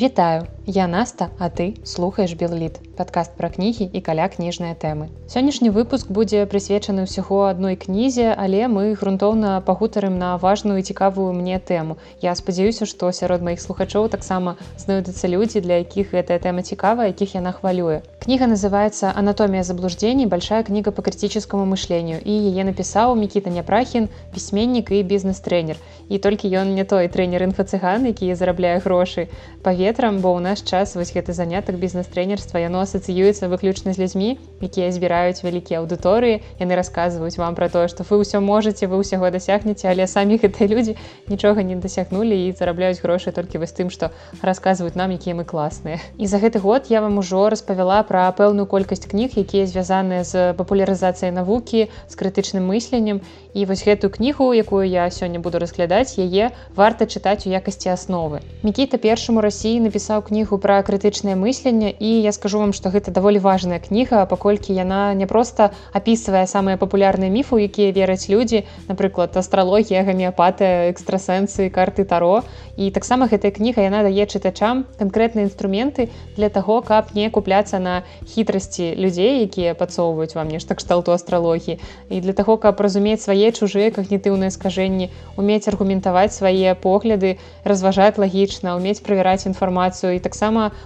Вітаю, я Наста, а ты слухаеш Белліт, падкаст пра кнігі і каля кніжныя тэмы. Сённяшні выпуск будзе прысвечаны ўсяго адной кнізе, але мы грунтоўна пагутарым на важную і цікавую мне тэму. Я спадзяюся, што сярод маіх слухачоў таксама знойдуцца людзі, для якіх гэтая тэма цікава, якіх яна хвалюе. Кніга называется «Анатомия заблуждений. Большая книга по критическому мышлению». И яе написал Микита Няпрахин, письменник и бизнес-тренер. И только ён не той тренер инфо-цыган, які зарабляе грошы па ветрам, бо ў наш час вось гэты занятак бізнес-тренерства яно асацыюецца выключна з людзьмі, якія збіраюць вялікія аўдыторыі. Яны расказваюць вам пра тое, што вы ўсё можете, вы ўсяго дасягнеце, але самі гэтыя людзі нічога не дасягнулі і зарабляюць грошы толькі вось тым, што расказваюць нам, якія мы класныя. І за гэты год я вам ужо распавяла пра пэўную колькасць кніг якія звязаныя з папулярызацыяй навукі з крытычным мысленнем і вось гэтую кнігу якую я сёння буду разглядаць яе варта чытаць у якасці асновы мікіта першаму рассіі напісаў кнігу пра крытычнае мысленне і я скажу вам што гэта даволі важная кніга паколькі яна не проста апісвае самыя папулярныя міфы якія вераць людзі напрыклад астралогія гамеапатыя экстрасэнсы карты таро. І таксама гэтая кніга яна дае чытачам канкрэтныя інструменты для таго каб не купляцца на хітрасці людзей якія пацоўваюць вам нешта кшталту астралогіі. І для таго каб разумець свае чужыя когнітыўныя скажэнні умець аргументаваць свае погляды разважаць лагічна умець правяраць інфармацыю і таксама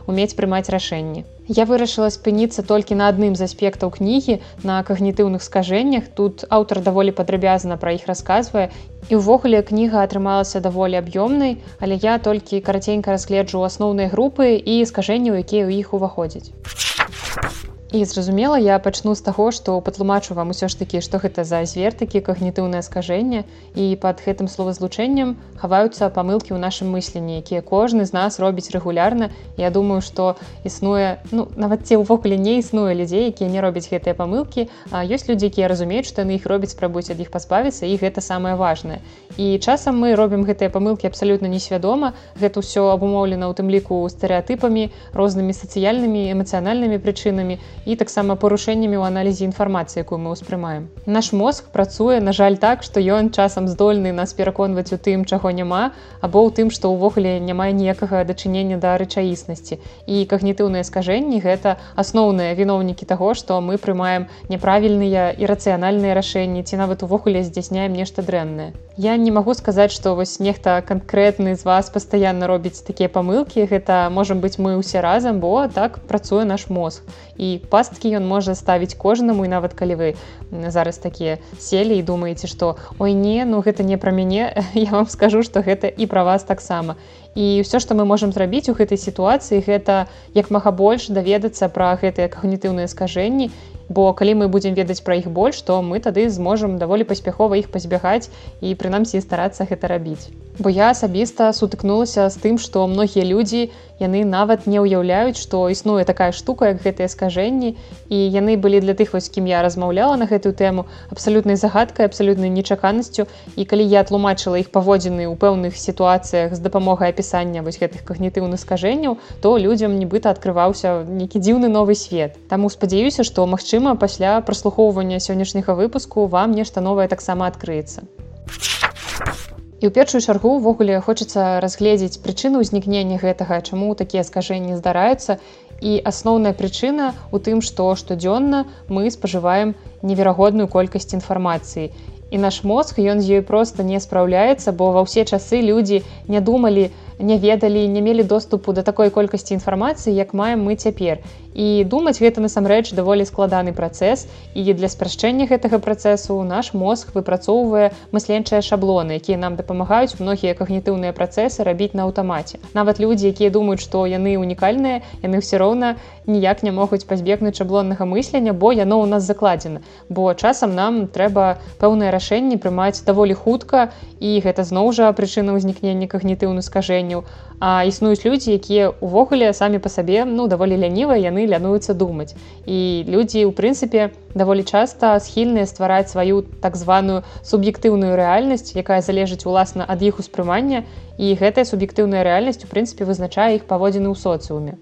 умець прымаць рашэнні. Я вырашыла спыніцца толькі на адным з аспектаў кнігі на когнітыўных скажэннях. Тут аўтар даволі падрабязана пра іх расказвае. І ўвогуле кніга атрымалася даволі аб'ёмнай але я толькі караценька разгледжу асноўныя групы і скажэнняў якія ў іх уваходзяць І зразумела, я пачну з таго, што патлумачу вам усё ж такі, што гэта за звертыкі, когнітыўнае скажэнне і пад гэтым словазлучэннем хаваюцца памылкі ў нашым мысленні, якія кожны з нас робіць рэгулярна. Я думаю, што існуе ну, нават ці ўвогуле не існуе людзей, якія не робяць гэтыя памылкі, а ёсць людзі, якія разумеюць, што яны іх робяць спрабуюць ад іх пазбавіцца і гэта самае важнае. І часам мы робім гэтыя памылкі абсалютна несвядома. Гэта ўсё абумоўлена ў тым ліку стэеатыпамі, рознымі сацыяльнымі эмацыянальнымі прычынамі і таксама парушэннямі ў аналізе інфармацыі, якую мы ўспрымаем. Наш мозг працуе, на жаль так, што ён часам здольны нас пераконваць у тым, чаго няма, або ў тым, што ўвогуле няма ніякага дачынення да рэчаіснасці. І когнітыўныя скажэнні гэта асноўныя віноўнікі таго, што мы прымаем няправільныя і рацыянальныя рашэнні ці нават увогуле здзяйсняем нешта дрэннае. Я не магу сказаць, што вось нехта канкрэтны з вас пастаянна робіць такія памылкі. Гэта можам быць мы ўсе разам, бо так працуе наш мозг. І пасткі ён можа ставіць кожнаму і нават калі вы зараз такія селі і думаеце што ой не ну гэта не пра мяне я вам скажу што гэта і пра вас таксама і ўсё што мы можемм зрабіць у гэтай сітуацыі гэта як мага больш даведацца пра гэтыя когнітыўныя скажэнні. Бо калі мы будзем ведаць пра іх больш то мы тады зможам даволі паспяхова іх пазбягаць і прынамсі старацца гэта рабіць. Бо я асабіста сутыкнулася з тым што многія людзі яны нават не ўяўляюць што існуе такая штука як гэтыя скажэнні. І яны былі для тых вось кім я размаўляла на гэтую тэму абсалютнай загадкай абсалютнай нечаканасцю. І калі я тлумачыла іх паводзіны ў пэўных сітуацыях з дапамогай апісання вось гэтых когнітыўных скажэнняў то людзям нібыта адкрываўся нейкі дзіўны новы свет Таму спадзяюся што магчыма пасля праслухоўвання сённяшняга выпуску вам нешта новае таксама адкрыецца І ў першую чаргу ўвогуле хочацца разгледзець прычыну ўзнікнення гэтага, чаму такія скажэнні здараюцца. І асноўная прычына ў тым, што штодзённа мы спажываем неверагодную колькасць інфармацыі. І наш мозг ён з ёй проста не спраўляецца, бо ва ўсе часы людзі не думалі, не ведалі, не мелі доступу да такой колькасці інфармацыі, як маем мы цяпер. І думаць гэта насамрэч даволі складаны працэс і для спрашчэння гэтага працэсу наш мозг выпрацоўвае мысленчыя шаблоны, якія нам дапамагаюць многія когнітыўныя працэсы рабіць на аўтамаце. Нават людзі, якія думаюць, што яны унікальныя, яны ўсё роўна ніяк не могуць пазбегнуць шаблоннага мыслення, бо яно ў нас закладзена. Бо часам нам трэба пэўныя рашэнні прымаць даволі хутка і гэта зноў жа прычына ўзнікнення когнітыўных скажэнняў. А існуюць людзі, якія ўвогуле самі па сабе ну даволі ляніва яны яны лянуюцца думаць. І людзі у прынцыпе даволі часта схільныя ствараць сваю так званую суб'ектыўную рэальнасць, якая залежыць уласна ад іх успрымання і гэтая суб'ектыўная рэальнасць у прынцыпе вызначае іх паводзіны ў соцыуме.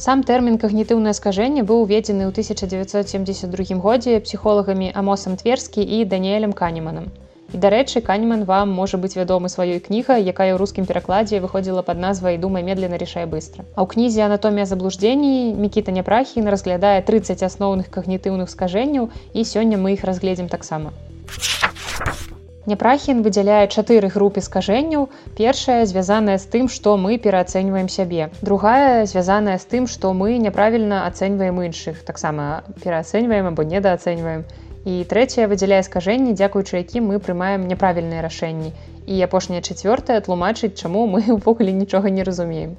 Сам тэрмін когнітыўнае скажэнне быў уведзены ў 1972 годзе псіхолагамі Амосам Тверскі і Даніэлем Канеманам. І дарэчы канеман вам можа быць вядомы сваёй кніга якая ў рускім перакладзе выходзіла под назвай думай медленно решай быстро а ў кнізе анатомія заблуждений мікіта няпрахін разглядае 30 асноўных когнітыўных скажэнняў і сёння мы іх разгледзім таксама Няпрахін выдзяляе чатыры групы скажэнняў. Першая звязаная з тым, што мы пераацэньваем сябе. Другая звязаная з тым, што мы няправільна ацэньваем іншых, таксама пераацэньваем або недаацэньваем і трэцяе выдзяляе скажэнні дзякуючы якім мы прымаем няправільныя рашэнні. І апошняе чацвёртае тлумачыць чаму мы ўвогуле нічога не разумеем.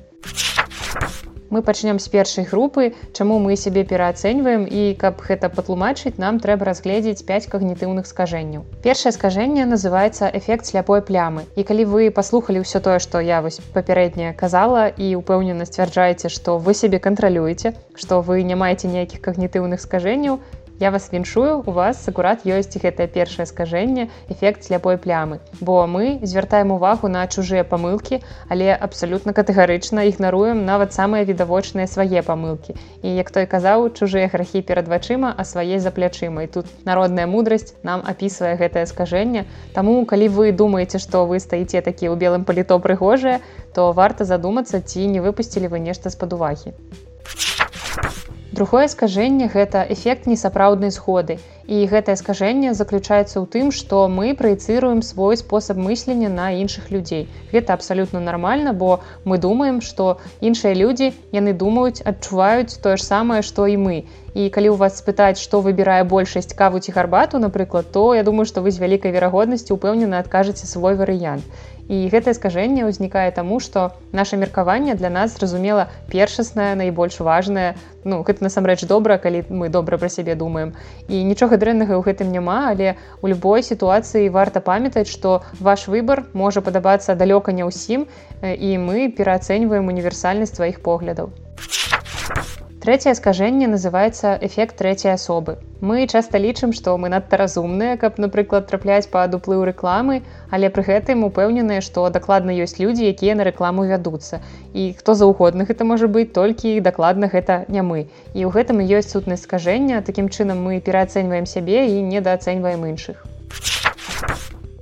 Мы пачнем з першай групы чаму мы сябе пераацэньваем і каб гэта патлумачыць нам трэба разгледзець 5 когнітыўных скажэнняў. Першае скажэнне называется эфект сляпой плямы і калі вы паслухалі ўсё тое што я вось папярэдняе казала і упэўнена сцвярджаеце што вы сябе кантралюеце што вы не маеце ніякіх когнітыўных скажэнняў Я вас віншую, у вас акурат ёсць гэтае першае скажэнне эфект сляпой плямы. Бо мы звяртаем увагу на чужыя памылкі, але абсалютна катэгарычна ігнаруем нават самыя відавочныя свае памылкі. І як той казаў, чужыя грахі перад вачыма, а свае за плячыма. І тут народная мудрасць нам апісвае гэтае скажэнне. Таму калі вы думаеце, што вы стаіце такі ў белым паліто прыгожае, то варта задумацца, ці не выпусцілі вы нешта з-пад увагі. Другое скажэнне гэта эфект несапраўднай сходы. І гэтае скажэнне заключаецца ў тым, што мы праецыруем свой спосаб мыслення на іншых людзей. Гэта абсалютна нармальна, бо мы думаем, што іншыя людзі яны думаюць, адчуваюць тое ж самае, што і мы. І калі ў вас спытаць, што выбірае большасць каву ці гарбату, напрыклад, то я думаю, што вы з вялікай верагоднасцю упэўнена адкажаце свой варыянт. І гэтае скажэнне ўзнікае таму, што наше меркаванне для нас зразумела першаснае, найбольш важнае. Ну, гэта насамрэч добра, калі мы добра пра сябе думаем. І нічога дрэннага ў гэтым няма, але у любой сітуацыі варта памятаць, што ваш выбар можа падабацца далёка не ўсім і мы пераацэньваем універсальнасць сваіх поглядаў. Трэцяе скажэнне называецца эфект трэцяй асобы. Мы часта лічым, што мы надта разумныя, каб, напрыклад, трапляць пад уплыў рэкламы, але пры гэтым упэўненыя, што дакладна ёсць людзі, якія на рэкламу вядуцца. І хто заўгодна гэта можа быць толькі дакладна гэта не мы. І ў гэтым ёсць сутнасць скажэння, такім чынам мы пераацэньваем сябе і недаацэньваем іншых.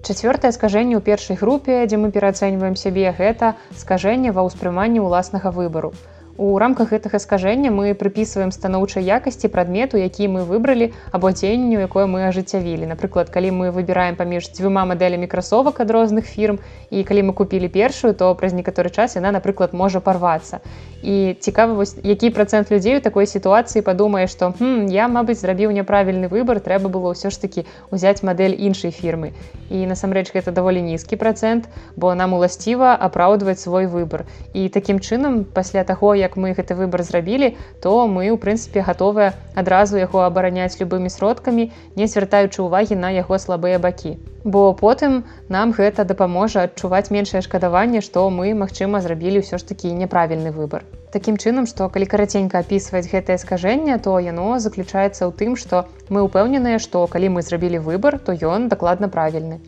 Чацвёртае скажэнне ў першай групе, дзе мы пераацэньваем сябе гэта скажэнне ва ўспрыманні ўласнага выбару. У рамках гэтага скажэння мы прыпісваем станоўчай якасці прадмету, які мы выбралі або дзеянню, якое мы ажыццявілі. Напрыклад, калі мы выбіраем паміж дзвюма мадэлямі красовак ад розных фірм і калі мы купілі першую, то праз некаторы час яна, напрыклад, можа парвацца. І цікава вось які працэнт людзей у такой сітуацыі падумае, што я, мабыць, зрабіў няправільны выбар, трэба было ўсё ж такі ўзяць мадэль іншай фірмы. І насамрэч гэта даволі нізкі працэнт, бо нам уласціва апраўдваць свой выбар. І такім чынам пасля таго, як мы гэты выбор зрабілі то мы у прынцыпе гатовыя адразу яго абараняць любымі сродкамі не звяртаючы увагі на яго слабыя бакі. Бо потым нам гэта дапаможа адчуваць меншае шкадаванне што мы магчыма зрабілі ўсё ж такі няправільны выбор Такім чынам што калі караценька апісваць гэтае скажэнне то яно заключаецца ў тым што мы ўпэўненыя што калі мы зрабілі выбор то ён дакладна правільны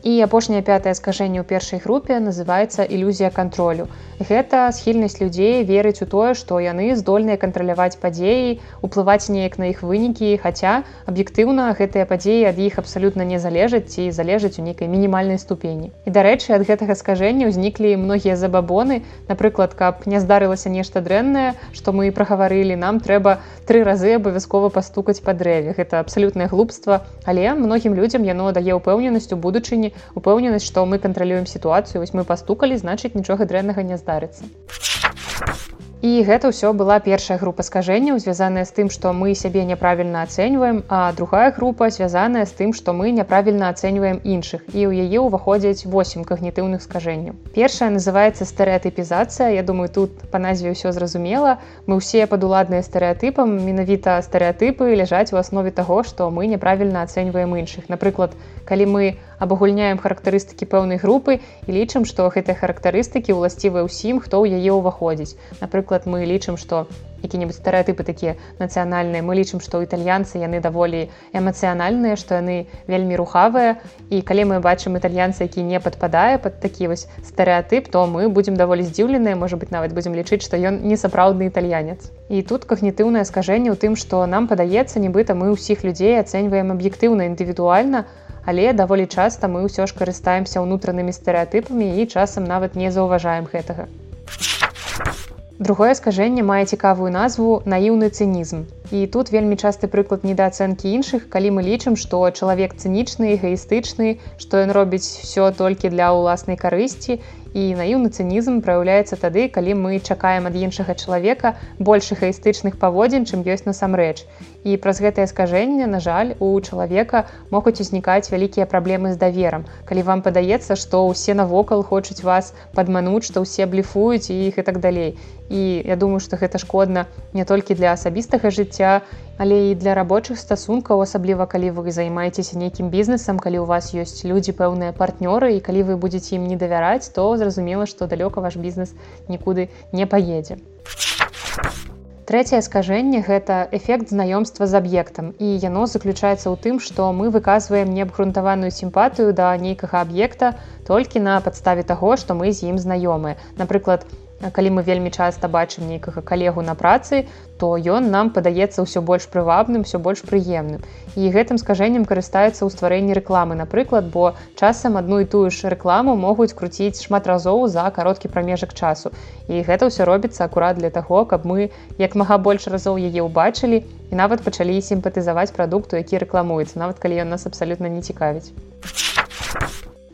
І апошняе пятае скажэнне ў першай групе называецца ілюзія кантролю. Гэта схільнасць людзей верыць у тое, што яны здольныя кантраляваць падзеі, уплываць неяк на іх вынікі, хаця аб'ектыўна гэтыя падзеі ад іх абсалютна не залежаць ці залежаць у нейкай мінімальнай ступені. І дарэчы, ад гэтага скажэння ўзніклі многія забабоны, напрыклад, каб не здарылася нешта дрэннае, што мы прагаварылі, нам трэба тры разы абавязкова пастукаць па дрэве. Гэта абсалютнае глупства, але многім людзям яно дае ўпэўненасць у будучыні упэўненасць што мы кантралюем сітуацыю вось мы пастукалі значыць нічога дрэннага не здарыцца. І гэта ўсё была першая група скажэнняў звязаная з тым што мы сябе няправільна ацэньваем а другая група звязаная з тым што мы няправільна ацэньваем іншых. І ў яе ўваходзяць 8 когнітыўных скажэнняў. Першая называется стэеатыпізацыя Я думаю тут по назве ўсё зразумела. Мы ўсе падуладныя стэеатыпам менавіта стэеатыпы ляжаць у аснове таго што мы няправільна ацэньваем іншых. Напрыклад калі мы абагульняем характарыстыкі пэўнай групы і лічым што гэтыя характарыстыкі ўласцівыя ўсім хто ў яе ўваходзіць. Напрыклад мы лічым што які-небудзь стэеатыпы такія нацыянальныя мы лічым што італьянцы яны даволі эмацыянальныя што яны вельмі рухавыя. І калі мы бачым італьянцы які не падпадае под такі вось стэеатып то мы будзем даволі здзіўленыя можа быть нават будзем лічыць што ён не сапраўдны італьянец. І тут когнітыўнае скажэнне ў тым што нам падаецца нібыта мы ўсіх людзей ацэньваем аб'ектыўна індывідуальна а але даволі часта мы ўсё ж карыстаемся ўнутранымі стэеатыпамі і часам нават не заўважаем гэтага. Другое скажэнне мае цікавую назву наіўны цынізм. І тут вельмі часты прыклад недаацэнкі іншых, калі мы лічым, што чалавек цынічны, эгаістычны, што ён робіць все толькі для ўласнай карысці. І наіўны цынізм праяўляецца тады калі мы чакаем ад іншага чалавека больш эгаістычных паводзін чым ёсць насамрэч. І праз гэтае скажэнне на жаль у чалавека могуць узнікаць вялікія праблемы з даверам. Калі вам падаецца што ўсе навокал хочуць вас падмануць што ўсе бліфуюць іх і так далей. І я думаю што гэта шкодна не толькі для асабістага жыцця але і для рабочых стасункаў асабліва калі вы займаецеся нейкім бізнесам калі у вас ёсць людзі пэўныя партнёры і калі вы будетеце ім не давяраць то зразумела што далёка ваш бізнес нікуды не паедзе Трэцяе скажэнне гэта эфект знаёмства з аб'ектам і яно заключаецца ў тым, што мы выказваем неабгрунтаваную сімпатыю да нейкага аб'екта толькі на падставе таго, што мы з ім знаёмыя. Напрыклад, калі мы вельмі часта бачым нейкага калегу на працы то ён нам падаецца ўсё больш прывабным все больш прыемным. І гэтым скажэннем карыстаецца ў стварэнні рэкламы напрыклад бо часам адну і тую ж рэкламу могуць круціць шмат разоў за кароткі прамежак часу. І гэта ўсё робіцца акурат для таго каб мы як мага больш разоў яе ўбачылі і нават пачалі сімпатызаваць прадукту які рэкламуецца нават калі ён нас абсалютна не цікавіць.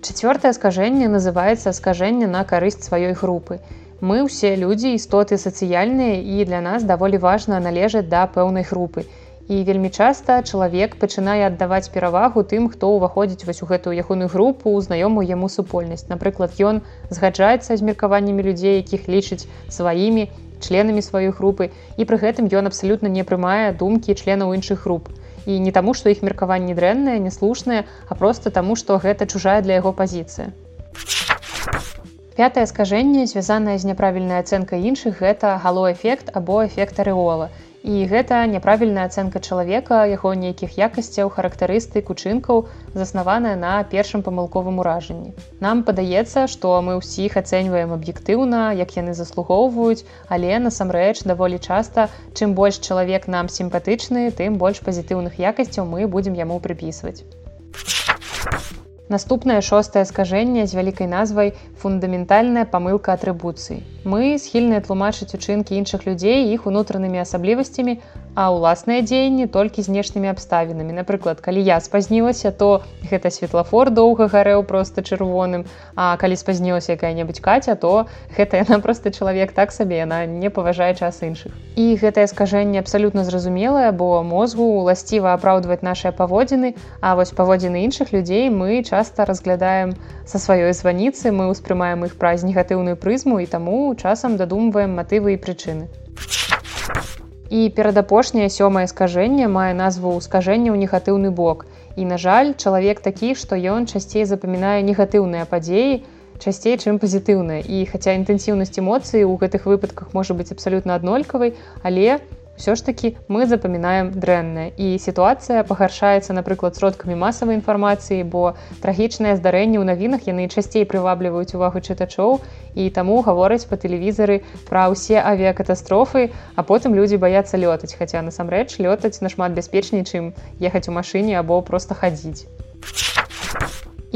Чацвёртае скажэнне называецца скажэнне на карысць сваёй групы Мы ўсе людзі істоты сацыяльныя і для нас даволі важна належаць да пэўнай групы. І вельмі часта чалавек пачынае аддаваць перавагу тым, хто ўваходзіць вось у гэтую ягоную групу знаёмую яму супольнасць. Напрыклад, ён згаджаецца з меркаваннямі людзей, якіх лічыць сваімі членамі сваёй групы і пры гэтым ён абсалютна не прымае думкі членаў іншых груп. І не таму, што іх меркаванне дрэннае, няслушнае, а проста таму, што гэта чужая для яго пазіцыя. Пятае скажэнне, звязанае з няправільнай ацэнкай іншых, гэта галоэфект або эфект арэола. І гэта няправільная ацэнка чалавека, яго нейкіх якасцяў, характарыстык, учынкаў, заснаваная на першым памылковым уражанні. Нам падаецца, што мы ўсіх ацэньваем аб'ектыўна, як яны заслугоўваюць, але насамрэч даволі часта, чым больш чалавек нам сімпатычны, тым больш пазітыўных якасцяў мы будзем яму прыпісваць. Наступнае шостае скажэнне з вялікай назвай фундаментальная памылка атрыбуцыі. Мы схільныя тлумачыць учынкі іншых людзей іх унутранымі асаблівасцямі, а ўласныя дзеянні толькі знешнімі абставінамі. Напрыклад, калі я спазнілася, то гэта светлафор доўга гарэў проста чырвоным. А калі спазнілася якая-небудзь каця, то гэта яна проста чалавек так сабе яна не паважае час іншых. І гэтае скажэнне абсалютна зразумелае, бо мозгу уласціва апраўдваць нашыя паводзіны, А вось паводзіны іншых людзей мы часта разглядаем са сваёй званіцы, мы ўспрымаем іх праз негатыўную прызму і таму часам дадумваем матывы і прычыны. І перадапошняе сёмае скажэнне мае назву скажэння ў негатыўны бок. І на жаль, чалавек такі, што ён часцей запамінае негатыўныя падзеі, часцей, чым пазітыўныя. І хаця інтэнсіўнасць эмоцыі ў гэтых выпадках можа быць абсалютна аднолькавай, але ўсё ж такі мы запамінаем дрэннае. І сітуацыя пагаршаецца напрыклад сродкамі масавай інфармацыі бо трагічныя здарэнні ў навінах яны часцей прывабліваюць увагу чытачоў і таму гавораць па тэлевізары пра ўсе авіякатастрофы а потым людзі баяцца лётаць хаця насамрэч лётаць нашмат бяспечней чым ехаць у машыне або проста хадзіць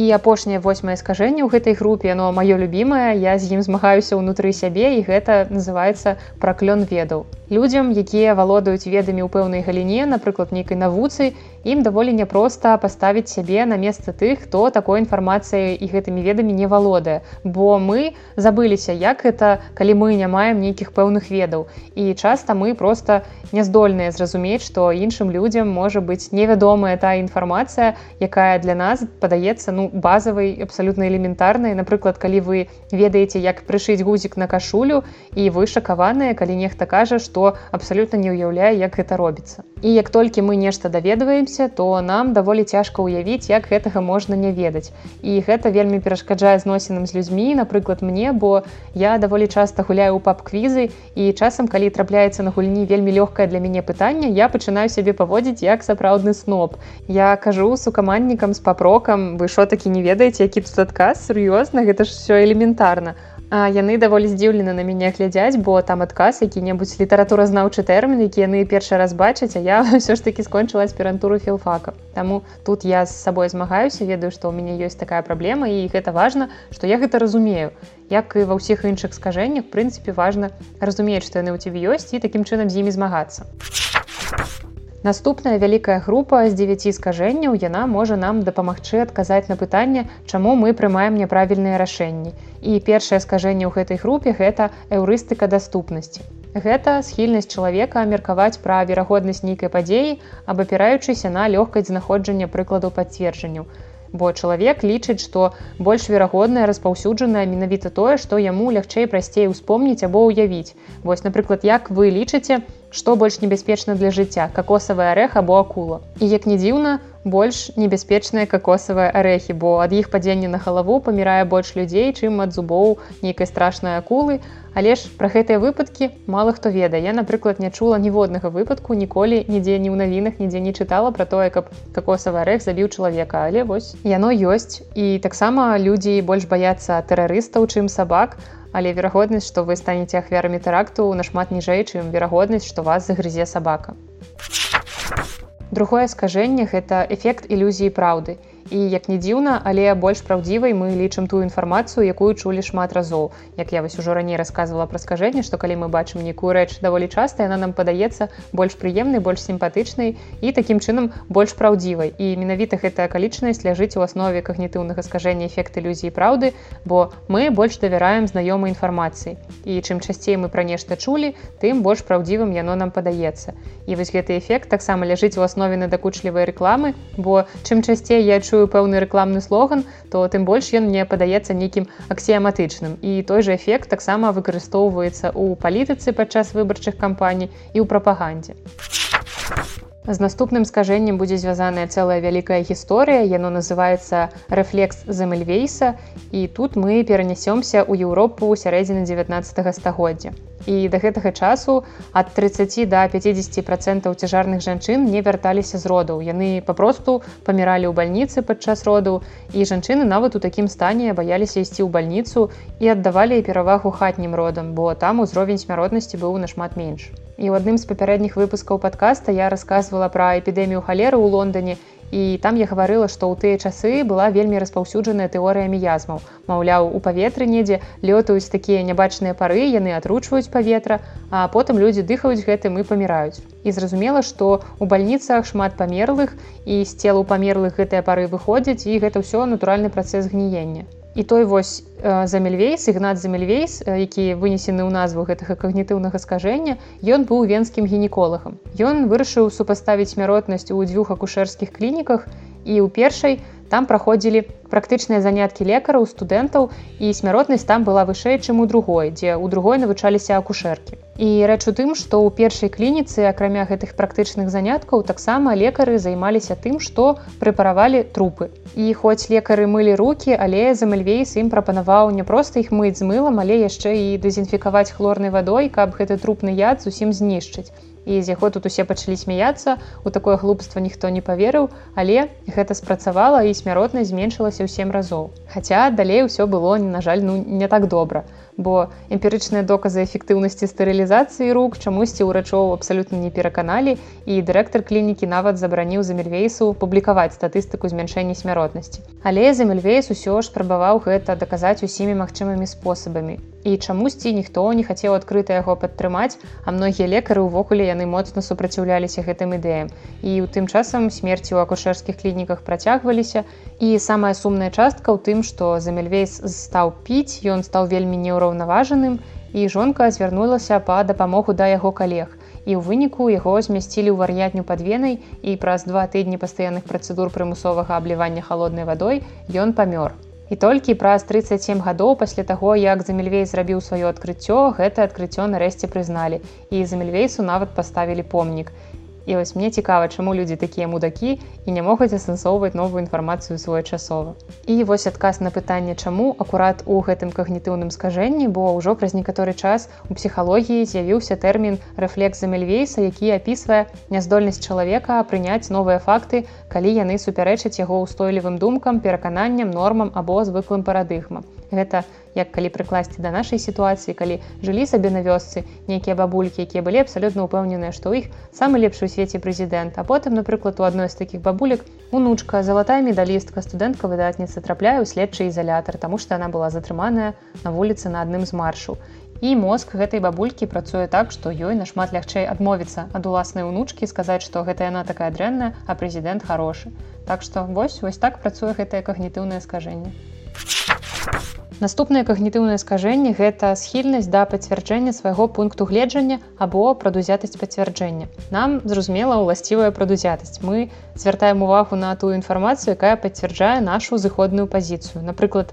і апошняе восьмае скажэнне ў гэтай групе яно маё любімае я з ім змагаюся ўнутры сябе і гэта называется праклён ведаў. Людзям якія валодаюць ведамі ў пэўнай галіне напрыклад нейкай навуцы ім даволі няпроста паставіць сябе на месца тых хто такой інфармацыяй і гэтымі ведамі не валодае. Бо мы забыліся як это калі мы не маем нейкіх пэўных ведаў. І часта мы просто няздольныя зразумець што іншым людзям можа быць невядомая та інфармацыя якая для нас падаецца ну базавай абсалютна элементарнай напрыклад калі вы ведаеце як прышыць гузік на кашулю і вы шакаваныя калі нехта кажа што абсалютна не ўяўляе як гэта робіцца і як толькі мы нешта даведваемся то нам даволі цяжка ўявіць як гэтага можна не ведаць. І гэта вельмі перашкаджае зносінам з людзьмі напрыклад мне бо я даволі часта гуляю ў пап-квізы і часам калі трапляецца на гульні вельмі лёгкае для мяне пытанне я пачынаю сябе паводзіць як сапраўдны сноп я кажу сукаманнікам з папрокам вы що такі не ведаеце які тут адказ? Сур'ёзна гэта ж все элементарна яны даволі здзіўлены на мяне глядзяць бо там адказ які-небудзь літаратуразнаўчы тэрмін які яны першы раз бачаць а я ўсё ж таки скончыла аспірантуру філфака. Таму тут я з сабой змагаюся ведаю што ў мяне ёсць такая праблема і гэта важна што я гэта разумею. Як і ва ўсіх іншых скажэннях прынцыпе важна разумець што яны ў цябе ёсць і такім чынам з імі змагацца Наступная вялікая група з 9 скажэнняў яна можа нам дапамагчы адказаць на пытанне, чаму мы прымаем няправільныя рашэнні. І першае скажэнне ў гэтай групе гэта эўрыстыка даступнасці. Гэта схільнасць чалавека меркаваць пра верагоднасць нейкай падзеі, абапіраючыся на лёгкасць знаходжання прыкладу пацверджанняў. Бо чалавек лічыць, што больш верагоднае распаўсюджанае менавіта тое, што яму лягчэй прасцей успомніць або ўявіць. Вось, напрыклад, як вы лічыце, што больш небяспечна для жыцця какосавы арэх або акула і як не дзіўна больш небяспечныя какосавыя арэхі бо ад іх падзення на галаву памірае больш людзей чым ад зубоў нейкай страшнай акулы. Але ж пра гэтыя выпадкі мала хто ведае. Я напрыклад не чула ніводнага выпадку ніколі нідзе ні ў навінах нідзе не чытала пра тое каб какосавы арэх забіў чалавека. Але вось яно ёсць. І таксама людзі больш баяцца тэрарыстаў чым сабак. А але верагоднасць што вы станеце ахвярамі тэракту нашмат ніжэй чым верагоднасць што вас загрызе сабака другое скажэнне гэта эфект ілюзіі праўды і як не дзіўна але больш праўдзівай мы лічым тую інфармацыю якую чулі шмат разоў. Як я вось ужо раней рассказывала пра скажэнне што калі мы бачым нейкую рэч даволі часта яна нам падаецца больш прыемнай больш сімпатычнай і такім чынам больш праўдзівай. І менавіта гэтая акалічнасць ляжыць у аснове когнітыўнага скажэння эфект ілюзіі праўды бо мы больш давяраем знаёмай інфармацыі. І чым часцей мы пра нешта чулі тым больш праўдзівым яно нам падаецца. І вось гэты эфект таксама ляжыць у аснове надакучлівай рэкламы бо чым часцей я чую чую пэўны рэкламны слоган то тым больш ён мне падаецца нейкім аксіяматычным. І той же эфект таксама выкарыстоўваецца ў палітыцы падчас выбарчых кампаній і ў прапагандзе. З наступным скажэннем будзе звязаная цэлая вялікая гісторыя. Яно называется рэфлекс зэмельвейса і тут мы перанясёмся ў еўропу сярэдзіны 19 стагоддзя і да гэтага часу ад 30 до 50 процентаў цяжарных жанчын не вярталіся з родаў. Яны папросту паміралі ў бальніцы падчас роду і жанчыны нават у такім стане баяліся ісці ў бальніцу і аддавалі перавагу хатнім родам бо там узровень смяротнасці быў нашмат менш. І ў адным з папярэдніх выпускаў падкаста я рассказывала пра эпідэмію халеры ў лондоне і там я гаварыла што ў тыя часы была вельмі распаўсюджаная тэорыя міязмаў. Маўляў у паветры недзе лётаюць такія нябачныя пары яны атручваюць паветра а потым людзі дыхаюць гэтым і паміраюць. І зразумела што у бальніцах шмат памерлых і з целу памерлых гэтыя пары выходзяць і гэта ўсё натуральны працэс гніення і той вось э, замельвейс ігнат замельвейс э, які вынесены ў назву гэтага когнітыўнага скажэння ён быў венскім гінеколагам. Ён вырашыў супаставіць смяротнасць у дзвюх акушэрскіх клініках і ў першай там праходзілі практычныя заняткі лекараў студэнтаў і смяротнасць там была вышэй чым у другой дзе ў другой навучаліся акушэркі. І рэч у тым што ў першай клініцы акрамя гэтых практычных заняткаў таксама лекары займаліся тым што прэпаравалі трупы. І хоць лекары мылі руки але замельвейс ім прапанаваў не проста іх мыць з мылам але яшчэ і дэзінфікаваць хлорнай вадой каб гэты трупны яд зусім знішчыць і з яго тут усе пачалі смяяцца у такое глупства ніхто не паверыў але гэта спрацавала і смяротнасць зменшылася ў сем разоў. Хаця далей усё было на жаль ну не так добра бо эмпірычныя доказы эфектыўнасці стэрылізацыі рук чамусьці ўрачоў абсалютна не пераканалі і дырэктар клінікі нават забараніў замельвейсу публікаваць статыстыку змяншэння смяротнасці. Але замельвейс усё ж спрабаваў гэта даказаць усімі магчымымі спосабамі і чамусьці ніхто не хацеў адкрыта яго падтрымаць а многія лекары ўвогуле яны моцна супраціўляліся гэтым ідэям. І ў тым часам смерці ў акушэрскіх клініках працягваліся. І самая сумная частка ў тым што замельвейс стаў піць ён стаў вельмі неўраўнаважаным і жонка звярнулася па дапамогу да яго калег. І ў выніку яго змясцілі ў вар'ятню пад венай і праз два тыдні пастаянных працэдур прымусовага аблівання халоднай вадой ён памёр І толькі праз 37 гадоў пасля таго, як Замельвей зрабіў сваё адкрыццё, гэта адкрыццё нарэшце прызналі. І Замельвейсу нават паставілі помнік. І вось мне цікава, чаму людзі такія мудакі і не могуць асэнсоўваць новую інфармацыю своечасова. І вось адказ на пытанне, чаму акурат у гэтым когнітыўным скажэнні, бо ўжо праз некаторы час у псіхалогіі з'явіўся тэрмін рэфлекс замельвейса, які апісвае няздольнасць чалавека прыняць новыя факты, калі яны супярэчаць яго ўстойлівым думкам, перакананням, нормам або звыклым парадыгмам. Гэта як калі прыкласці да нашай сітуацыі калі жылі сабе на вёсцы нейкія бабулькі якія былі абсалютна ўпэўненыя што ў іх самы лепшы ў свеце прэзідэнт. А потым напрыклад у адной з такіх бабулек унучка залатая медалістка студэнтка выдатніца трапляе ў следчы ізалятар таму што она была затрыманая на вуліцы на адным з маршаў і мозг гэтай бабулькі працуе так што ёй нашмат лягчэй адмовіцца ад уласнай унучкі сказаць што гэта яна такая дрэнная а прэзідэнт хорошы так што вось вось так працуе гэтае когнітыўнае скажэнне наступнае когнітыўнае скажэнне гэта схільнасць да пацвярджэння свайго пункту гледжання або прадузятасць пацвярджэння. Нам зразумела ўласцівая прадузятасць. Мы звяртаем увагу на тую інфармацыю якая пацвярджае нашу зыходную пазіцыю. Напрыклад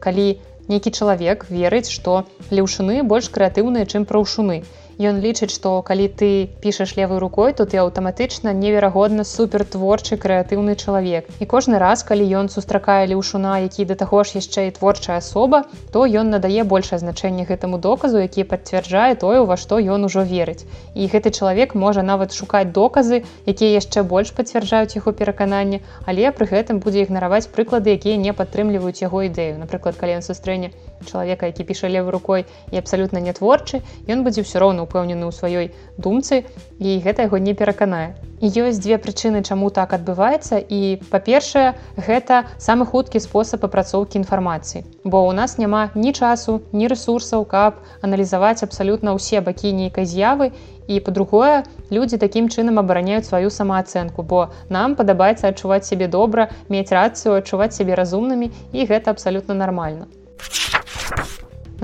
калі не нейкі чалавек верыць што леўшуны больш крэатыўныя чым праўшуны Ён лічыць, што калі ты пішаш левой рукой, то ты аўтаматычна неверагодна супертворчы крэатыўны чалавек. І кожны раз, калі ён сустракае леўшуна, які да таго ж яшчэ і творчая асоба, то ён надае большае значэнне гэтаму доказу, які пацвярджае тое, ва што ён ужо верыць. І гэты чалавек можа нават шукаць доказы, якія яшчэ больш пацвярджаюць яго перакананне, але пры гэтым будзе ігнараваць прыклады, якія не падтрымліваюць яго ідэю. Напрыклад, калі ён сустрэне чалавека, які піша левой рукой і абсалютна не творчы, ён будзе ўсё роўна упэўнены ў сваёй думцы і гэта яго не пераканае. Ёсць дзве прычыны, чаму так адбываецца і па-першае, гэта самы хуткі спосаб апрацоўкі інфармацыі. Бо ў нас няма ні часу, ні рэсурсаў, каб аналізаваць абсалютна ўсе бакі нейкай з'явы. І па-другое, людзі такім чынам абараняюць сваю самаацэнку, бо нам падабаецца адчуваць сябе добра, мець рацыю, адчуваць сябе разумнымі і гэта абсалютна нармальна.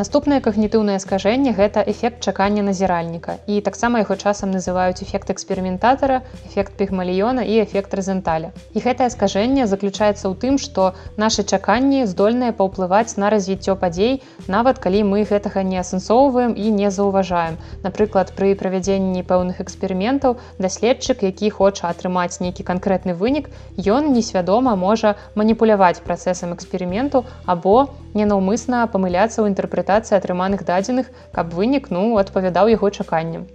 Наступнае когнітыўнае скажэнне гэта эфект чакання назіральніка і таксама яго часам называюць эфект эксперыментатара, эфект пігмаліёна і эфект рэзенталя. І гэтае скажэнне заключаецца ў тым, што нашы чаканні здольныя паўплываць на развіццё падзей, нават калі мы гэтага не асэнсоўваем і не заўважаем. Напрыклад, пры правядзенні пэўных эксперыментаў даследчык, які хоча атрымаць нейкі канкрэтны вынік, ён несвядома можа маніпуляваць працэсам эксперыменту або ненаўмысна памыляцца ў інтэрпрэтацыі атрыманых дадзеных, каб вынік ну адпавядаў яго чаканням.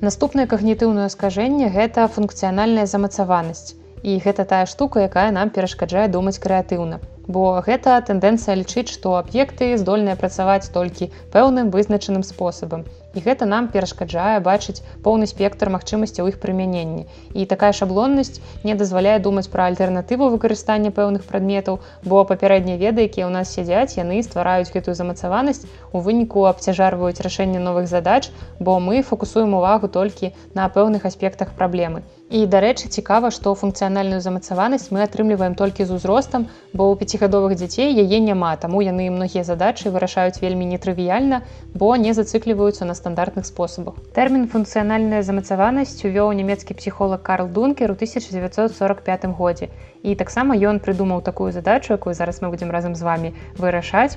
Наступнае когнітыўнае скажэнне гэта функцыянальная замацаванасць. І гэта тая штука, якая нам перашкаджае думаць крэатыўна. Бо гэта тэндэнцыя лічыць, што аб'екты здольныя працаваць толькі пэўным вызначаным спосабам. І гэта нам перашкаджае бачыць поўны спектр магчымасцяў іх прымянення. І такая шаблоннасць не дазваляе думаць пра альтэрнатыву выкарыстання пэўных прадметаў бо папярэднія веды якія ў нас сядзяць яны ствараюць гэтую замацаванасць у выніку абцяжарваюць рашэнне новых задач бо мы фокусуем увагу толькі на пэўных аспектах праблемы. І дарэчы цікава што функцыянальную замацаванасць мы атрымліваем толькі з узростам бо ў пяцігадовых дзяцей яе няма таму яны многія задачы вырашаюць вельмі нетрывіяльна бо не зацыкліваюцца на стандартных спосабах. Тэрмін функцыянальная замацаванасць увёў нямецкі псіхолог карл дункер у 1945 годзе. І таксама ён прыдумаў такую задачу якую зараз мы будзем разам з вами вырашаць.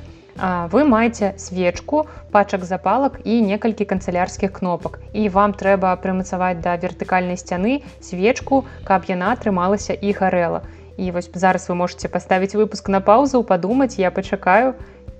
Вы маеце свечку пачак запалак і некалькі канцылярскіх кнопак. І вам трэба прымацаваць да вертыкальнай сцяны свечку каб яна атрымалася і гарэла і вось зараз вы можете паставіць выпуск на паузу падумаць я пачакаю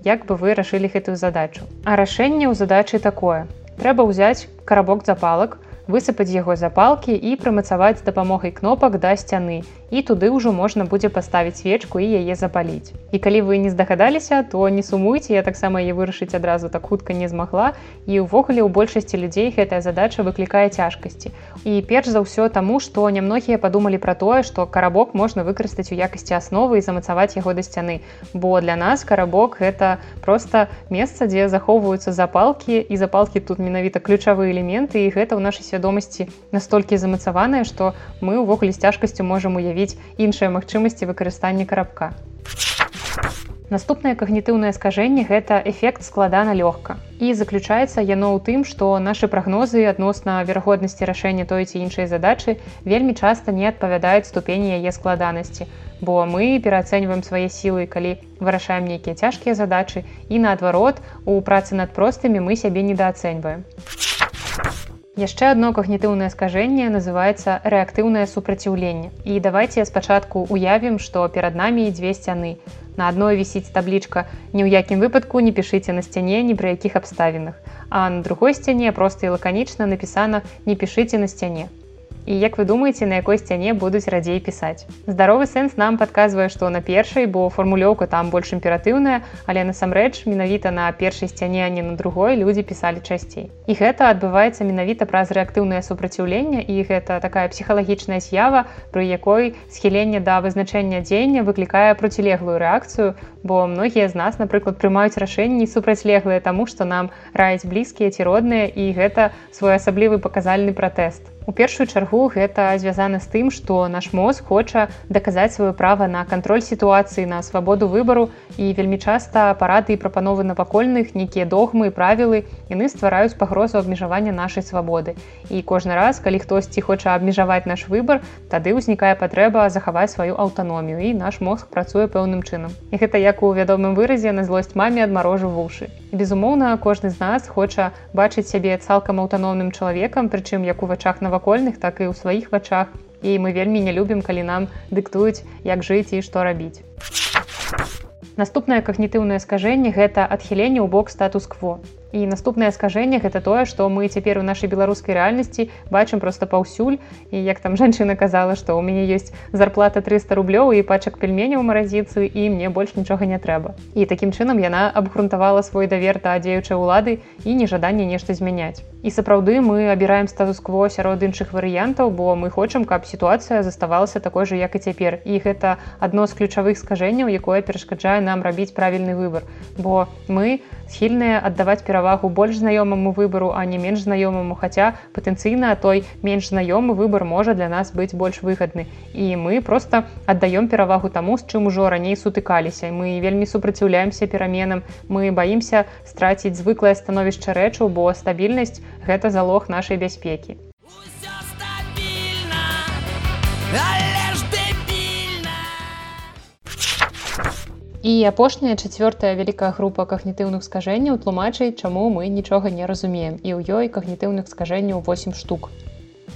як бы вы рашылі гэтую задачу. А рашэнне ў задачы такое. Трэба ўзяць карабок запалак высыпаць яго запалкі і прымацаваць з дапамогай кнопак да сцяны і туды ўжо можна будзе паставіць свечку і яе запаліць. І калі вы не здагадаліся, то не сумуйце, я таксама яе вырашыць адразу так хутка не змагла і ўвогуле ў большасці людзей гэтая задача выклікае цяжкасці. І перш за ўсё таму, што нямногія падумалі пра тое, што карабок можна выкарыстаць у якасці асновы і замацаваць яго да сцяны. Бо для нас карабок гэта проста месца, дзе захоўваюцца запалкі і запалкі тут менавіта ключавыя элементы і гэта ў нашай свядомасці настолькі замацаваныя, што мы ўвогуле з цяжкасцю можам уявіць іншыя магчымасці выкарыстання карабка. Наступнае когнітыўнае скажэнне гэта эфект складана лёгка. І заключаецца яно ў тым, што нашы прагнозы адносна верагоднасці рашэння той ці іншай задачы вельмі часта не адпавядаюць ступені яе складанасці. Бо мы пераацэньваем свае сілы, калі вырашаем нейкія цяжкія задачы і наадварот, у працы над простымі мы сябе недаацэньваем. Яшчэ адно когнітыўнае скажэнне называецца рэактыўнае супраціўленне. І давайте спачатку уявім, што перад намі дзве сцяны. На адной вісіць таблічка ні ў якім выпадку не пішыце на сцяне ні пры якіх абставінах. А на другой сцяне проста і лаканічна напісана не пішыце на сцяне. І як вы думаеце на якой сцяне будуць радзей пісаць? Здаровы сэнс нам падказвае што на першай бо фармулёўка там больш імператыўная але насамрэч менавіта на першай сцяне а не на другой людзі пісалі часцей. І гэта адбываецца менавіта праз рэактыўнае супраціўленне і гэта такая псіхалагічная з'ява пры якой схіленне да вызначэння дзеяння выклікае процілеглую рэакцыю бо многія з нас напрыклад прымаюць рашэнні супрацьлеглыя таму што нам раяць блізкія ці родныя і гэта своеасаблівы паказальны пратэст У першую чаргу гэта звязана з тым, што наш мозг хоча даказаць сваё права на кантроль сітуацыі на свабоду выбару і вельмі часта апараты і прапановы навакольных нейкія догмы і правілы яны ствараюць пагрозу абмежавання нашай свабоды. І кожны раз, калі хтосьці хоча абмежаваць наш выбар, тады ўзнікае патрэба захаваць сваю аўтаномію і наш мозг працуе пэўным чынам. І гэта як у вядомым выразе на злосць маме адмарожу вушы. Безумоўна, кожны з нас хоча бачыць сябе цалкам аўтаномным чалавекам, прычым як у вачах на навакольных так і ў сваіх вачах. І мы вельмі не любім калі нам дыктуюць як жыць і што рабіць. Наступнае когнітыўнае скажэнне гэта адхіленне ў бок статус-кво і наступнае скажэнне гэта тое што мы цяпер у нашай беларускай рэальнасці бачым просто паўсюль і як там жанчына казала што ў мяне ёсць зарплата 300 рублёў і пачак пельменяў маразіцы і мне больш нічога не трэба і такім чынам яна абгрунтавала свой давер да дзеючай улады і нежаданне нешта змяняць і сапраўды мы абіраем статус-кво сярод іншых варыянтаў бо мы хочам каб сітуацыя заставалася такой же як і цяпер. І гэта адно з ключавых скажэнняў якое перашкаджае нам рабіць правільны выбор бо мы схільныя аддаваць перавагу перавагу больш знаёмаму выбару а не менш знаёмаму. Хаця патэнцыйна той менш знаёмы выбар можа для нас быць больш выгадны. І мы просто аддаём перавагу таму з чым ужо раней сутыкаліся. Мы вельмі супраціўляемся пераменам. Мы баімся страціць звыклае становішча рэчаў бо стабільнасць гэта залог нашай бяспекі І апошняя чацвёртая вялікая група кагнітыўных скажэнняў тлумачыць, чаму мы нічога не разумеем і ў ёй кагнітыўных скажэнняў 8 штук.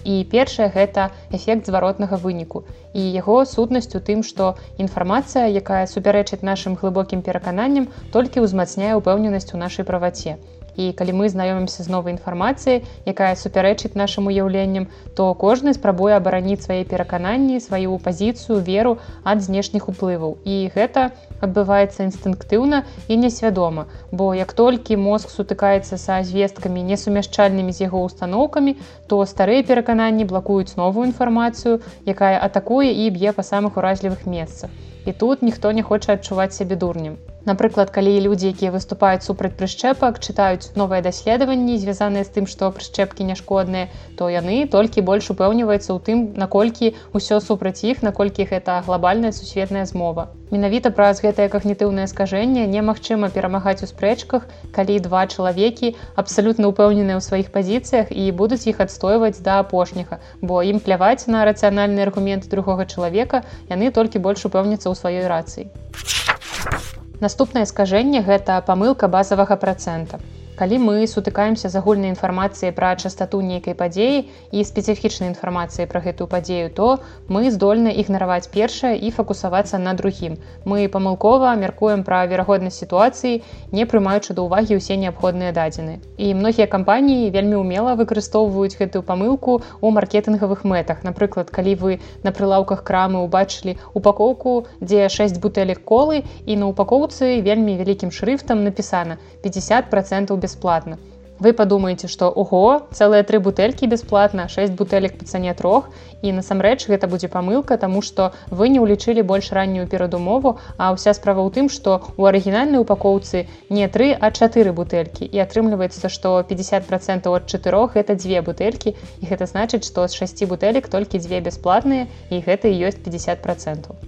І першае гэта эфект зваротнага выніку. І яго сутнасць у тым, што інфармацыя, якая супярэчыць нашым глыбокім перакананням, толькі ўзмацняе ўпэўненасць у нашай праваце і калі мы знаёмімся з новай інфармацыяй якая супярэчыць нашим уяўленням то кожны спрабуе абараніць свае перакананні сваю пазіцыю веру ад знешніх уплываў. І гэта адбываецца інстынктыўна і несвядома бо як толькі мозг сутыкаецца са звесткамі несумяшчальнымі з яго установкамі то старыя перакананні блакуюць новую інфармацыю якая атакуе і б'е па самых уразлівых месцах. І тут ніхто не хоча адчуваць сябе дурнем Напрыклад, калі людзі, якія выступаюць супраць прышчэпак, чытаюць новыя даследаванні, звязаныя з тым, што прышчэпкі няшкодныя, то яны толькі больш упэўніваюцца ў тым, наколькі ўсё супраць іх, наколькі гэта глобальная сусветная змова. Менавіта праз гэтае кагнітыўнае скажэнне немагчыма перамагаць у спрэчках, калі два чалавекі абсалютна ўпэўненыя ў сваіх пазіцыях і будуць іх адстойваць да апошняга, бо ім пляваць на рацыянальны аргумент другога чалавека, яны толькі больш упэўняцца ў сваёй рацыі. Наступнае скажэнне гэта памылка базавага працэнта калі мы сутыкаемся з агульнай інфармацыяй пра частату нейкай падзеі і спецыфічнай інфармацыі пра гэтую падзею то мы здольны ігнараваць першае і фокусавацца на другім. Мы памылкова мяркуем пра верагоднасць сітуацыі не прымаючы да ўвагі ўсе неабходныя дадзены. І многія кампаніі вельмі умела выкарыстоўваюць гэтую памылку у маркетынгавых мэтах. Напрыклад калі вы на прылаўках крамы убачылі упакоўку дзе 6 бутэлек колы і на упакоўцы вельмі вялікім шрыфтам напісана 50 процентов без бесплатно. Вы падумаеце, што ого, цэлыя тры бутэлькі бясплатна, 6 бутэлек па цане трох і насамрэч гэта будзе памылка, таму што вы не ўлічылі больш раннюю перадумову, а ўся справа ў тым, што у арыгінальнай упакоўцы не тры, а чатыры бутэлькі і атрымліваецца, што 50 процентаў ад чатырох гэта дзве бутэлькі і гэта значыць, што з 6 бутэлек толькі дзве бясплатныя і гэта і ёсць 50 процентаў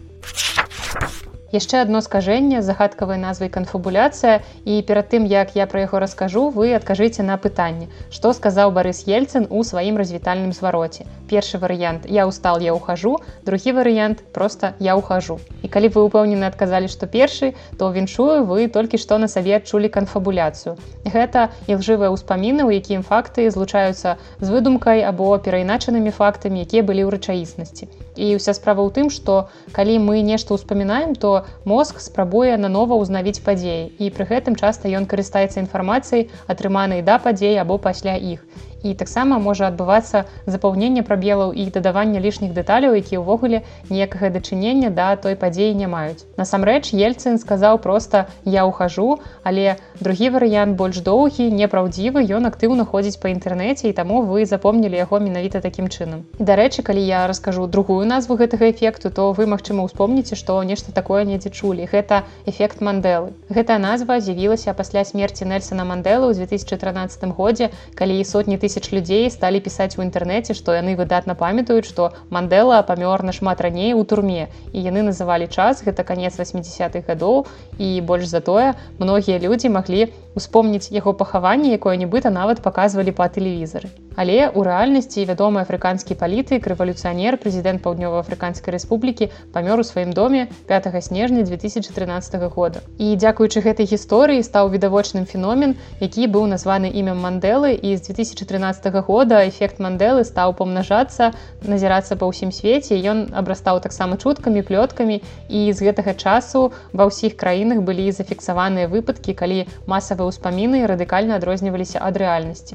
яшчэ одно скажэнне загадкавай назвай канфабуляцыя і перад тым як я пра яго раскажу вы адкажыце на пытанне што сказаў барыс ельцын у сваім развітальным звароце. Першы варыянт я устал я ухожу другі варыянт просто я ухожу і калі вы упэўнены адказалі што першы то віншую вы толькі што на сабе адчулі канфабуляцыю. Гэта ілжывыя ўспаміны у якім факты злучаюцца з выдумкай або перайначанымі фактамі якія былі ў рэчаіснасці і ўся справа ў тым што калі мы нешта ўспамінаем то мозг спрабуе нанова ўзнавіць падзеі. І пры гэтым часта ён карыстаецца інфармацыяй атрыманай да падзей або пасля іх і таксама можа адбывацца запаўненне прабелаў і дадавання лішніх дэталяў які ўвогуле ніякага дачынення да той падзеі не маюць. Насамрэч ельцын сказаў просто я ухожу але другі варыянт больш доўгі непраўдзівы ён актыўна ходзіць па інтэрнэце і таму вы запомнілі яго менавіта такім чынам. Дарэчы калі я раскажу другую назву гэтага эфекту то вы магчыма успомніце што нешта такое недзе чулі. Гэта эфект мандэлы. Гэтая назва з'явілася пасля смерти нельсона мандэлы ў 2013 годзе калі сотні тысяч людзей сталі пісаць у інтэрнэце што яны выдатна памятаюць што мандэла памёр нашмат раней у турме. І яны называлі час гэта канец 80-х гадоў і больш затое многія людзі маглі успомніць яго пахаванне якое-нібыта нават паказвалі па тэлевізары але у рэальнасці вядомы афрыканскі палітык рэвалюцыянер прэзідэнт паўднёва-афрыканскай рэспублікі памёр у сваім доме 5 снежня 2013 года. І дзякуючы гэтай гісторыі стаў відавочным феномен які быў названы імем мандэлы і з 2013 года эфект мандэлы стаў памнажацца назірацца па ўсім свеце ён абрастаў таксама чуткамі плёткамі і з гэтага часу ва ўсіх краінах былі зафіксаваныя выпадкі калі масавыя ўспаміны радыкальна адрозніваліся ад рэальнасці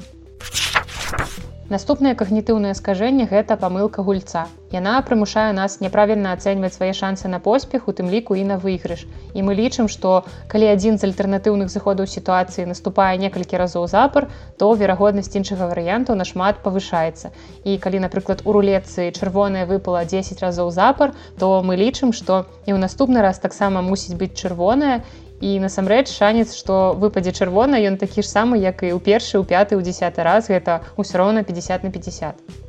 Наступнае кагнітыўнае скажэнне гэта памылка гульца. Яна прымушае нас няправільна ацэньваць свае шансы на поспех, у тым ліку і на выйгрыш. І мы лічым, што калі адзін з альтэрнатыўных заходаў сітуацыі наступае некалькі разоў запар, то верагоднасць іншага варыянту нашмат павышаецца. І калі, напрыклад, у рулетцы чырвоная выпала 10 разоў запар, то мы лічым, што і ў наступны раз таксама мусіць быць чырвоная і насамрэч шанец што выпадзе чырвона ён такі ж самы як і ў першы ў пяты ў десят раз. Гэта ўсё роўна 50 на 50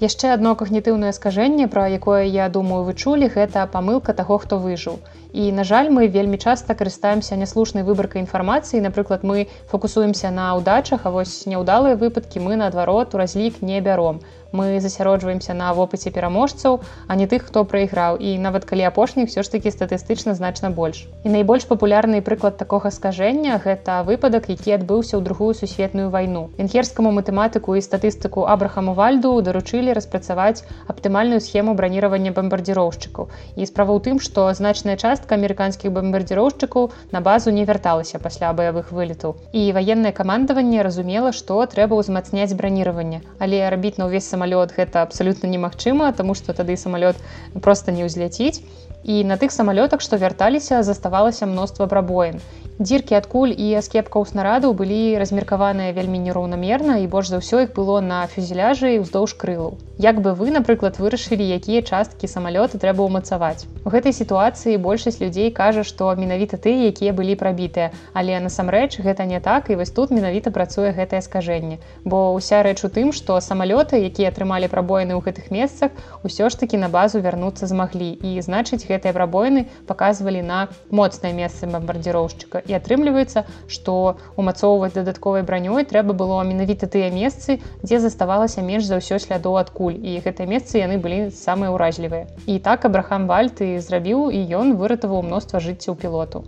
яшчэ одно кагнітыўнае скажэнне пра якое я думаю вы чулі гэта памылка таго хто выжыў. І на жаль мы вельмі часта карыстаемся няслушнай выбаркай інфармацыі. Напрыклад мы фокусуемся на ўдачах а вось няўдалыя выпадкі мы наадварот у разлік не бяром мы засяроджваемся на вопыце пераможцаў а не тых хто прайграў. І нават калі апошніх все ж таки статыстычна значна больш. І найбольш папулярны прыклад такога скажэння гэта выпадак які адбыўся ў другую сусветную вайну. Венхерскаму матэматыку і статыстыку абрахаму вальду даручылі распрацаваць аптымальную схему браніравання бамбардзіроўшчыкаў. І справа ў тым што значная частка амерыканскіх бамбардзіроўшчыкаў на базу не вярталася пасля баявых вылетаў. І ваеннае камандаванне разумела што трэба ўзмацняць браніраванне. Але рабіць на ўвесь самалёт гэта абсалютна немагчыма тому что тады самалёт просто не ўзляціць і на тых самалётах што вярталіся заставалася мноства прабоін. Дзіркі адкуль і аскепкаў снарадаў былі размеркаваныя вельмі нероўнамерна і больш за ўсё іх было на фюзеляжы і ўздоўж крылаў. Як бы вы напрыклад вырашылі якія часткі самалёта трэба ўмацаваць? У гэтай сітуацыі большасць людзей кажа што менавіта тыя якія былі прабітыя. Але насамрэч гэта не так і вось тут менавіта працуе гэтае скажэнне. Бо ўся рэч у тым што самалёты якія атрымалі прабоіны ў гэтых месцах усё ж таки на базу вярнуцца змаглі. І значыць гэтыя прабоіны паказвалі на моцнае месца бамбардзіроўшчыка і атрымліваецца што умацоўваць дадатковай бранёй трэба было менавіта тыя месцы дзе заставалася менш за ўсё слядоў адкуль і гэтыя месцы яны былі самыя ўражлівыя і так абрахам вальт і зрабіў і ён выратаваў мноства жыццяў пілоту.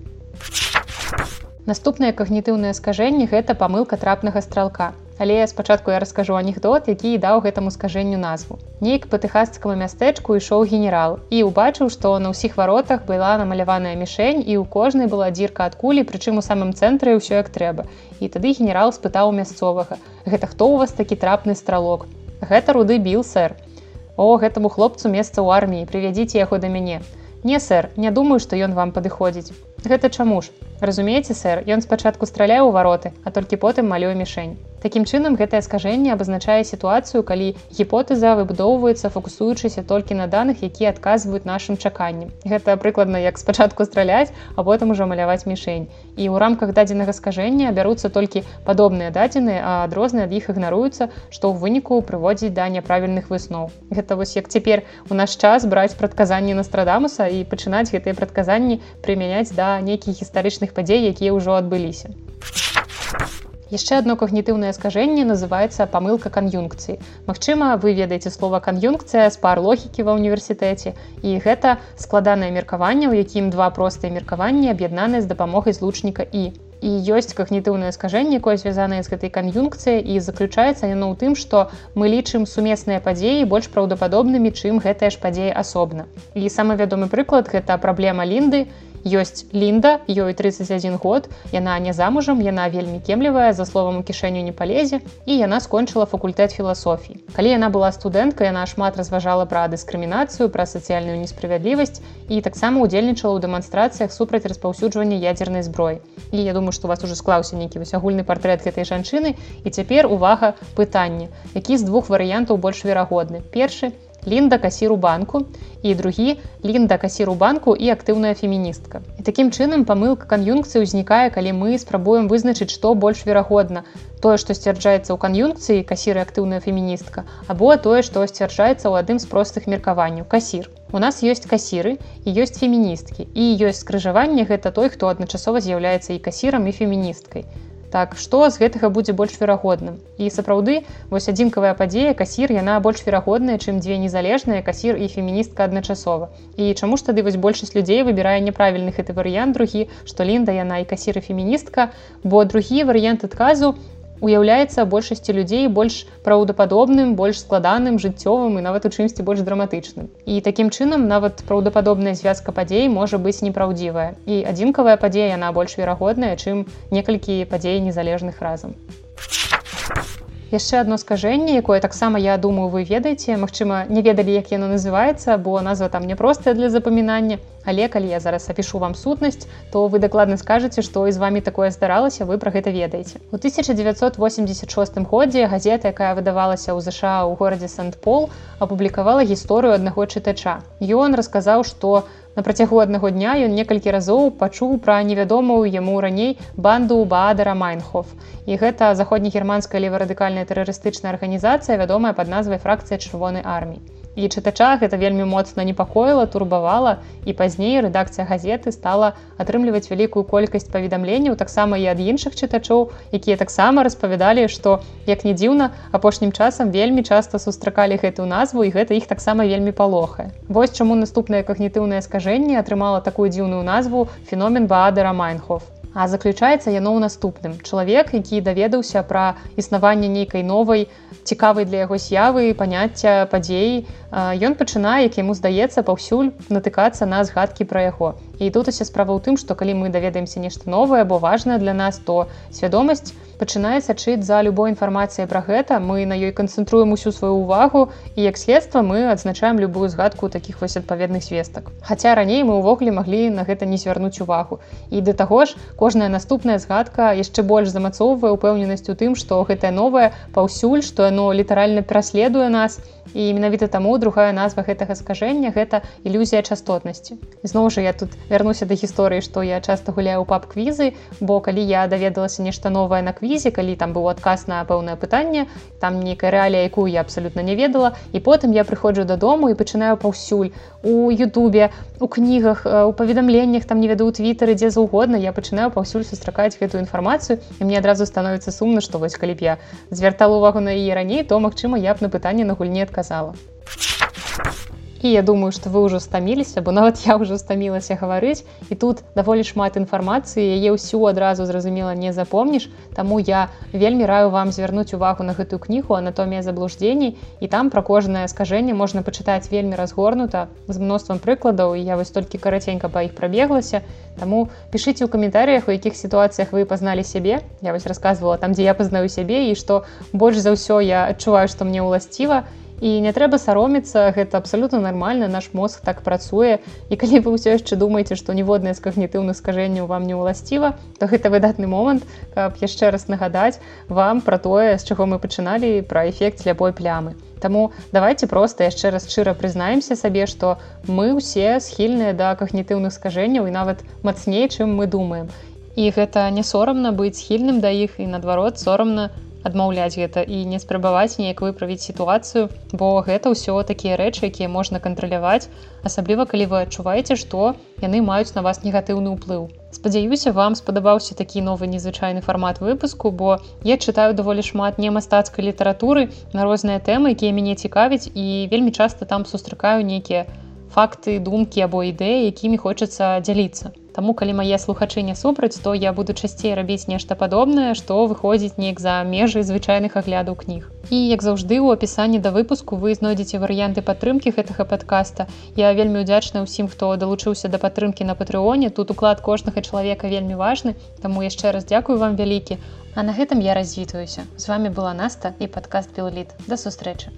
Наступнае кагнітыўнае скажэнне гэта памылка трапнага стралка Але спачатку я раскажу анекдот, які даў гэтаму скажэнню назву. Нейк па тэхасцкаму мястэчку ішоў генерал і ўбачыў, што на ўсіх варотах была намаляваная мішень і ў кожнай была дзірка ад кулі, прычым у самым цэнтры ўсё як трэба. І тады генерал спытаў мясцовага: « Гэта хто ў вас такі трапны стралок. Гэта руды біл сэр. О гэтаму хлопцу месца ў арміі, прывядзіце яго да мяне. Не сэр, не думаю, што ён вам падыходзіць. Гэта чаму ж? Разумееце, сэр, ён спачатку страляе ў вароты, а толькі потым малюе мішень. Такім чынам гэтае скажэнне абазначае сітуацыю, калі гіпотэза выбудоўваецца фокусуючыся толькі на даных, якія адказваюць нашым чаканням. Гэта прыкладна як спачатку страляць, а потым ужо маляваць мішень. І ў рамках дадзенага скажэння бяруцца толькі падобныя дадзеныя, а адрозныя ад іх ігнаруюцца, што ў выніку прыводзіць да няправільных высноў. Гэта вось як цяпер у наш час браць прадказанні настрадамуса і пачынаць гэтыя прадказанні прымяняць да нейкіх гістарычных падзей, якія ўжо адбыліся. Яшчэ одно когнітыўнае скажэнне называется памылка кан'юнкцыі. Мачыма вы ведаеце слова кан'юнкцыя з пар логікі ва ўніверсітэце і гэта складанае меркаванне у якім два простыя меркаванні аб'яднаныя з дапамогай злучніка і і ёсць когнітыўнае скажэнне якое звязанае з гэтай кан'юнкцыі і заключаецца яно ў тым што мы лічым сумесныя падзеі больш праўдападобнымі чым гэтая ж падзея асобна. І самы вядомы прыклад гэта праблема лінды ёсць лінда ёй 31 год яна не замужам яна вельмі кемлівая за словам у кішэню не палезе і яна скончыла факультэт філасофіі. Калі яна была студэнтка яна шмат разважала пра дыскрымінацыю пра сацыяльную несправядлівасць і таксама удзельнічала ў дэманстрацыях супраць распаўсюджвання ядзернай зброі. І я думаю што вас уже склаўся нейкі вось агульны партрет гэтай жанчыны. І цяпер увага пытанне які з двух варыянтаў больш верагодны? Першы лінда касіру банку і другі лінда касіру банку і актыўная феміністка. І такім чынам памылка кан'юнкцыі ўзнікае калі мы спрабуем вызначыць што больш верагодна. Тое што сцвярджаецца ў кан'юнкцыі касіры актыўная феміністка або тое што сцвярджаецца ў адным з простых меркаванняў касір. У нас ёсць касіры і ёсць феміністкі. І ёсць скрыжаванне гэта той хто адначасова з'яўляецца і касірам і феміністкай Так што з гэтага будзе больш верагодным. І сапраўды вось адзінкавая падзея касір яна больш верагодная, чым дзве незалежныя касір і феміністка адначасова. І чаму ж тады вось большасць людзей выбірае няправільны гэты варыянт другі, што лінда яна і касір і феміністка, бо другі варыянт адказу уяўляецца большасці людзей больш праўдападобным больш складаным жыццёвым і нават у чымсьці больш драматычным. І такім чынам нават праўдападобная звязка падзей можа быць непраўдзівая. І адзінкавая падзея яна больш верагодная чым некалькі падзей незалежных разам яшчэ одно скажэнне якое таксама я думаю вы ведаеце. Мачыма не ведалі як яно называется бо назва там няпростая для запамінання. Але калі я зараз апішу вам сутнасць то вы дакладна скажаце што і з вами такое здаралася вы про гэта ведаеце. У 1986 годзе газета якая выдавалася ў ЗША ў горадзе сент-пол апублікавала гісторыю аднаго чытача. Ён расказаў што на працягу аднаго дня ён некалькі разоў пачуў пра невядомую яму раней банду баадара майнхоф. І гэта заходнегерманская леварадыкальная тэрарыстычная арганізацыя вядомая пад назвай фракцыя чырвонай арміі і чытача гэта вельмі моцна непакоіла турбавала і пазней рэдакцыя газеты стала атрымліваць вялікую колькасць паведамленняў таксама і ад іншых чытачоў якія таксама распавядалі што як не дзіўна апошнім часам вельмі часта сустракалі гэтую назву і гэта іх таксама вельмі палохае. Вось чаму наступнае кагнітыўнае скажэнне атрымала такую дзіўную назву феномен баадера майнхоф А заключаецца яно ў наступным. Чалавек які даведаўся пра існаванне нейкай новай цікавай для яго з'явы паняцця падзеі ён пачынае як яму здаецца паўсюль натыкацца на згадкі пра яго. І тут усе справа ў тым што калі мы даведаемся нешта новае або важнае для нас то свядомасць пачынае сачыць за любой інфармацыяй пра гэта. Мы на ёй канцэнтруем усю сваю ўвагу і як следства мы адзначаем любую згадку таких вось адпаведных звестак. Хаця раней мы ўвогуле маглі на гэта не звярнуць увагу. І да таго ж кожная наступная згадка яшчэ больш замацоўвае упэўненасць у тым што гэтае новае паўсюль што яно літаральна пераследуе нас. І менавіта таму другая назва гэтага скажэння гэта ілюзія частотнасці. Зноў жа я тут вярнуся да гісторыі што я часта гуляю пап квізы бо калі я даведалася нешта новае на квізе калі там быў адказ на пэўнае пытанне там нейкая рэалія якую я абсалютна не ведала. І потым я прыходжу дадому і пачынаю паўсюль у Ютубе у кнігах у паведамленнях там не веду у твітары дзе заўгодна я пачынаю паўсюль сустракаць гэтую інфармацыю і мне адразу становіцца сумна што вось калі б я звяртала увагу на яе раней то магчыма я б на пытанне на гульне адказала казала. І я думаю, што вы ўжо стаміліся, бо нават я ўжо стамілася гаварыць і тут даволі шмат інфармацыі, яе ўсю адразу зразумела не запомніш. Таму я вельмі раю вам звярнуць увагу на гэтую кнігу анатомія заблуждзеній і там пра кожнае скажэнне можна пачытаць вельмі разгорнута з мноствам прыкладаў і я вось толькі караценька па іх прабеглася. Таму пішыце ў каментарыях, у якіх сітуацыях вы пазналі сябе. Я вось расказвала там, дзе я пазнаю сябе і што больш за ўсё я адчуваю, што мне ўласціва і не трэба саромецца гэта абсалютна нармальна наш мозг так працуе. І калі вы ўсё яшчэ думаеце што ніводнае з когнітыўных скажэнняў вам не ўласціва то гэта выдатны момант каб яшчэ раз нагадаць вам пра тое з чаго мы пачыналі пра эфект ляпой плямы. Таму давайте просто яшчэ раз шчыра прызнаемся сабе што мы ўсе схільныя да кагнітыўных скажэнняў і нават мацней чым мы думаем. І гэта не сорамна быць схільным да іх і наадварот сорамна адмаўляць гэта і не спрабаваць неяк выправіць сітуацыю бо гэта ўсё такія рэчы якія можна кантраляваць асабліва калі вы адчуваеце што яны маюць на вас негатыўны ўплыў. Спадзяюся вам спадабаўся такі новы незвычайны фармат выпуску бо я чытаю даволі шмат не мастацкай літаратуры на розныя тэмы якія мяне цікавяць і вельмі часта там сустракаю нейкія факты думкі або ідэі якімі хочацца дзяліцца. Таму калі мае слухачы не супраць то я буду часцей рабіць нешта падобнае што выходзіць неяк за межы звычайных аглядаў кніг. І як заўжды у апісанні да выпуску вы знойдзеце варыянты падтрымкі гэтага падкаста. Я вельмі удзячна ўсім хто далучыўся да падтрымкі на патрыоне. Тут уклад кожнага чалавека вельмі важны таму яшчэ раз дзякую вам вялікі. А на гэтым я развітваюся. З вами была наста і падкаст пілліт да сустрэчы